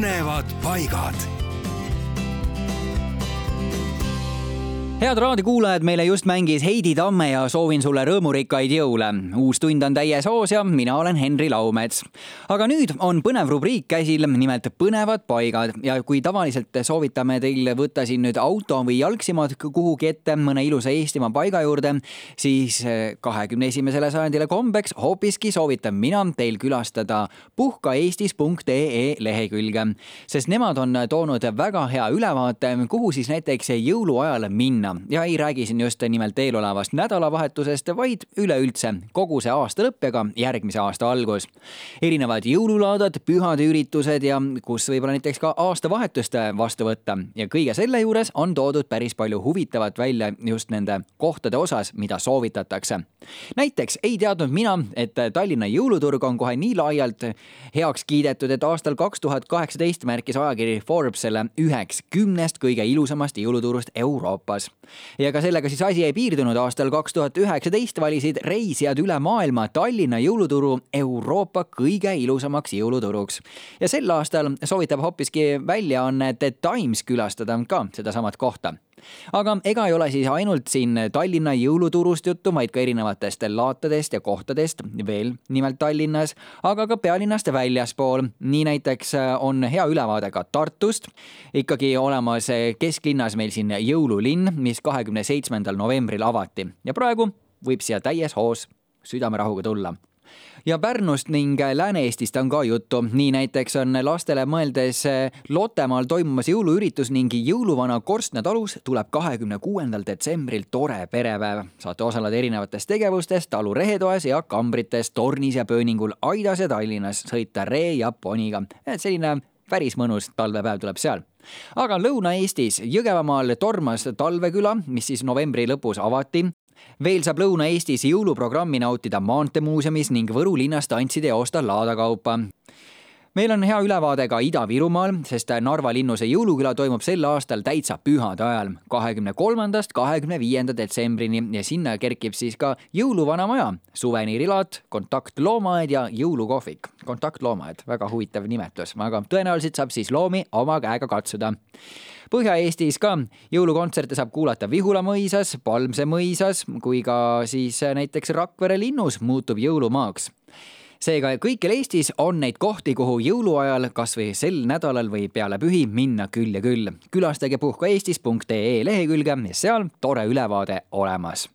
põnevad paigad head raadiokuulajad, meile just mängis Heidi Tamme ja soovin sulle rõõmurikkaid jõule. uus tund on täies hoos ja mina olen Henri Laumets. aga nüüd on põnev rubriik käsil, nimelt põnevad paigad ja kui tavaliselt soovitame teil võtta siin nüüd auto või jalgsimad kuhugi ette mõne ilusa Eestimaa paiga juurde, siis kahekümne esimesele sajandile kombeks hoopiski soovitan mina teil külastada puhkaeestis.ee lehekülge, sest nemad on toonud väga hea ülevaate, kuhu siis näiteks jõuluajal minna minna ja ei räägi siin just nimelt eelolevast nädalavahetusest, vaid üleüldse kogu see aasta lõpp ka järgmise aasta algus. erinevad jõululaadad, pühade üritused ja kus võib-olla näiteks ka aastavahetust vastu võtta ja kõige selle juures on toodud päris palju huvitavat välja just nende kohtade osas, mida soovitatakse. näiteks ei teadnud mina, et Tallinna jõuluturg on kohe nii laialt heaks kiidetud, et aastal kaks tuhat kaheksateist märkis ajakiri Forbes selle üheks kümnest kõige ilusamast jõuluturust Euroopas ja ka sellega siis asi ei piirdunud, aastal kaks tuhat üheksateist valisid reisijad üle maailma Tallinna jõuluturu Euroopa kõige ilusamaks jõuluturuks. ja sel aastal soovitab hoopiski väljaanne The Times külastada ka sedasamat kohta aga ega ei ole siis ainult siin Tallinna jõuluturust juttu, vaid ka erinevatest laatadest ja kohtadest veel nimelt Tallinnas, aga ka pealinnast väljaspool. nii näiteks on hea ülevaade ka Tartust, ikkagi olemas kesklinnas meil siin jõululinn, mis kahekümne seitsmendal novembril avati. Ja praegu võib siia täies hoos südamerahuga tulla ja Pärnust ning Lääne-Eestist on ka juttu. nii näiteks on lastele mõeldes Lottemaal toimumas jõuluüritus ning jõuluvana Korstna talus tuleb kahekümne kuuendal detsembril tore perepäev. saate osaleda erinevates tegevustes talu rehetoas ja kambrites, tornis ja pööningul, Aidas ja Tallinnas, sõita ree ja poniga. et selline päris mõnus talvepäev tuleb seal aga Lõuna-Eestis Jõgevamaal tormas talveküla, mis siis novembri lõpus avati veel saab Lõuna-Eestis jõuluprogrammi nautida Maanteemuuseumis ning Võru linnas tantsida ja osta laadakaupa meil on hea ülevaade ka Ida-Virumaal, sest Narva linnuse jõuluküla toimub sel aastal täitsa pühade ajal, kahekümne kolmandast kahekümne viienda detsembrini ja sinna kerkib siis ka jõuluvana maja, suveniirilaat, kontaktloomaaed ja jõulukohvik. kontaktloomaaed, väga huvitav nimetus, aga tõenäoliselt saab siis loomi oma käega katsuda. Põhja-Eestis ka jõulukontserte saab kuulata Vihula mõisas, Palmse mõisas kui ka siis näiteks Rakvere linnus muutub jõulumaaks seega kõikjal Eestis on neid kohti, kuhu jõuluajal kasvõi sel nädalal või peale pühi minna küll ja küll. külastage puhkaeestis.ee lehekülge ja seal tore ülevaade olemas